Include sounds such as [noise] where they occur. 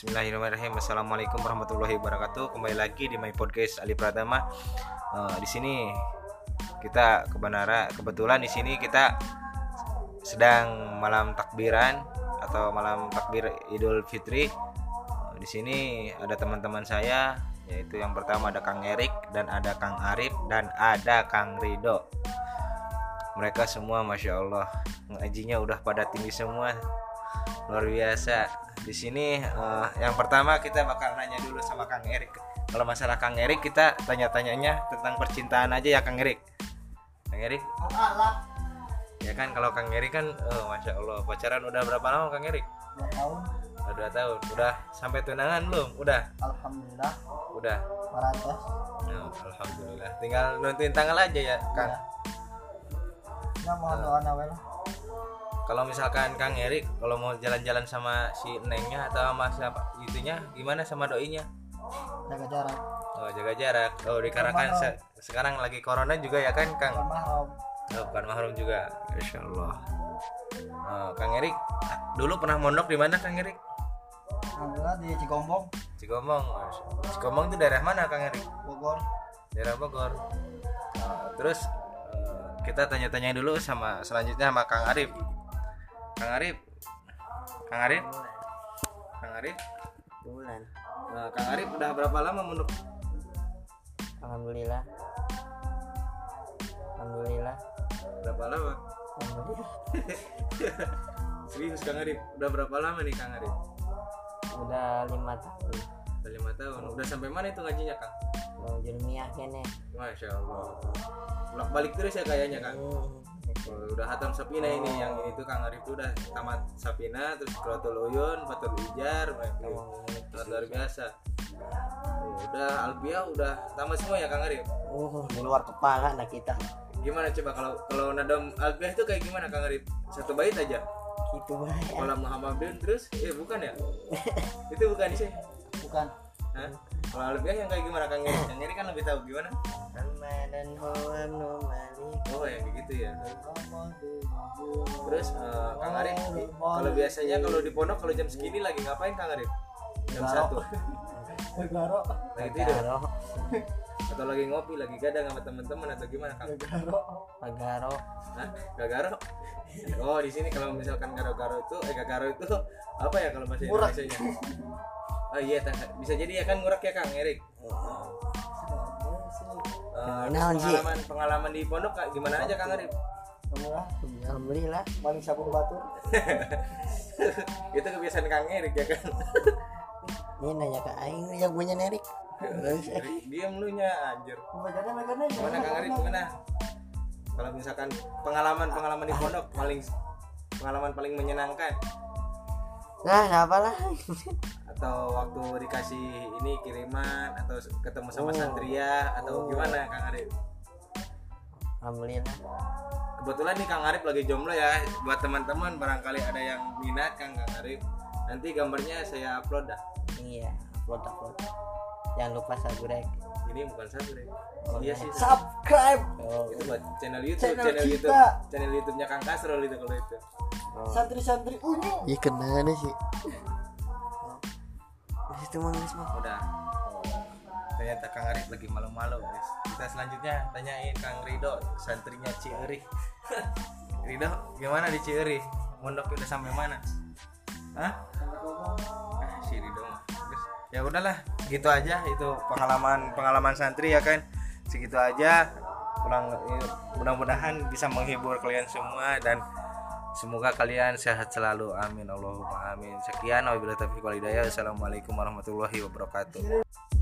Bismillahirrahmanirrahim. Assalamualaikum warahmatullahi wabarakatuh. Kembali lagi di My Podcast Ali Pratama. Eh, di sini kita kebenaran kebetulan di sini kita sedang malam takbiran atau malam takbir Idul Fitri. Eh, di sini ada teman-teman saya yaitu yang pertama ada Kang Erik dan ada Kang Arif dan ada Kang Rido. Mereka semua masya Allah ngajinya udah pada tinggi semua luar biasa. Di sini eh, yang pertama kita bakal nanya dulu sama Kang Erik. Kalau masalah Kang Erik kita tanya-tanyanya tentang percintaan aja ya Kang Erik. Kang Erik? Ya kan kalau Kang Erik kan oh, masya Allah pacaran udah berapa lama Kang Erik? Dua tahun. Udah dua tahun. Udah sampai tunangan belum? Udah? Alhamdulillah. Udah? Oh, alhamdulillah. Tinggal nuntuin tanggal aja ya Kang. Ya mohon doa nawel kalau misalkan Kang Erik kalau mau jalan-jalan sama si Nengnya atau sama siapa itunya gimana sama doinya jaga jarak Oh jaga jarak. Oh dikarenakan se- sekarang lagi corona juga ya kan Kang. bukan mahram Oh, bukan mahrum juga. Insya Allah. Oh, Kang Erik dulu pernah mondok di mana Kang Erik? alhamdulillah di Cigombong Cigombong. Cigombong itu daerah mana Kang Erik? Bogor Daerah Bogor. Oh, terus eh, kita tanya-tanya dulu sama selanjutnya sama Kang Arif. Kang Arif. Kang Arif. Kang Arif. bulan Nah, Kang Arif udah berapa lama mondok? alhamdulillah alhamdulillah Berapa lama? alhamdulillah [laughs] Serius Kang Arif, udah berapa lama nih Kang Arif? udah lima tahun Udah lima tahun. Udah sampai mana itu ngajinya Kang? mau jurmiah kene Masya Allah. Bolak balik terus ya kayaknya Kang. Hmm. Oh, udah hatam Sapina ini yang ini tuh Kang Arif tuh udah tamat Sapina terus Krotul Uyun, Fatul Ijar, Ngomong luar biasa. Oh, udah Albia udah tamat semua ya Kang Arif. uh di luar kepala anak kita Gimana coba kalau kalau nadam Albia itu kayak gimana Kang Arif? Satu bait aja. gitu banyak Kalau Muhammadin terus eh bukan ya? [laughs] itu bukan sih. bukan Hah? Kalau Albia yang kayak gimana Kang Arif? Kang Arif kan lebih tahu gimana? Ramadan malik Oh ya kayak gitu ya. Terus eh, Kang Arif kalau biasanya kalau di pondok kalau jam segini lagi ngapain Kang Arif? Jam Garo. satu Garo lagi tidur atau lagi ngopi lagi gadang sama teman-teman atau gimana Kang? Garo Pagaro Hah? Gagaro? Oh di sini kalau misalkan garo-garo itu eh gagaro itu apa ya kalau bahasa Ngurak. Oh iya bisa jadi ya kan ngurak ya Kang Erik. Naon, Ji? pengalaman pengalaman di pondok Kak, gimana aja Kang Arif? alhamdulillah alhamdulillah paling sabun batur [laughs] itu kebiasaan Kang Erik ya kan? ini nanya ke aing yang punya nerik [laughs] Diam lu nya anjir. Gimana Kang Arif gimana? Kalau misalkan pengalaman-pengalaman di pondok paling pengalaman paling menyenangkan nah siapa lah atau waktu dikasih ini kiriman atau ketemu sama Oh. santria atau gimana Kang Arif? alhamdulillah Kebetulan nih Kang Arif lagi jomblo ya. Buat teman-teman barangkali ada yang minat Kang Kang Arif. Nanti gambarnya saya upload dah. iya upload upload jangan lupa subscribe Ini bukan deh. Oh, iya iya. sih. subscribe oh, Itu buat channel YouTube, Channel channel, kita. YouTube, channel YouTube-nya Kang Kasrul itu kalau itu. Oh. santri-santri unyu Iya kena ada sih. Di situ mang guys mah. Udah. Ternyata Kang Arif lagi malu-malu, guys. Kita selanjutnya tanyain Kang Rido, santrinya Cieri. [laughs] Rido, gimana di Cieri? Mondok udah sampai mana? Hah? Ah, si Rido mah. Ya udahlah, gitu aja itu pengalaman pengalaman santri ya kan. Segitu aja. Pulang eh, mudah-mudahan bisa menghibur kalian semua dan Semoga kalian sehat selalu. Amin Allahumma amin. Sekian wabillahi taufiq wal hidayah. Assalamualaikum warahmatullahi wabarakatuh.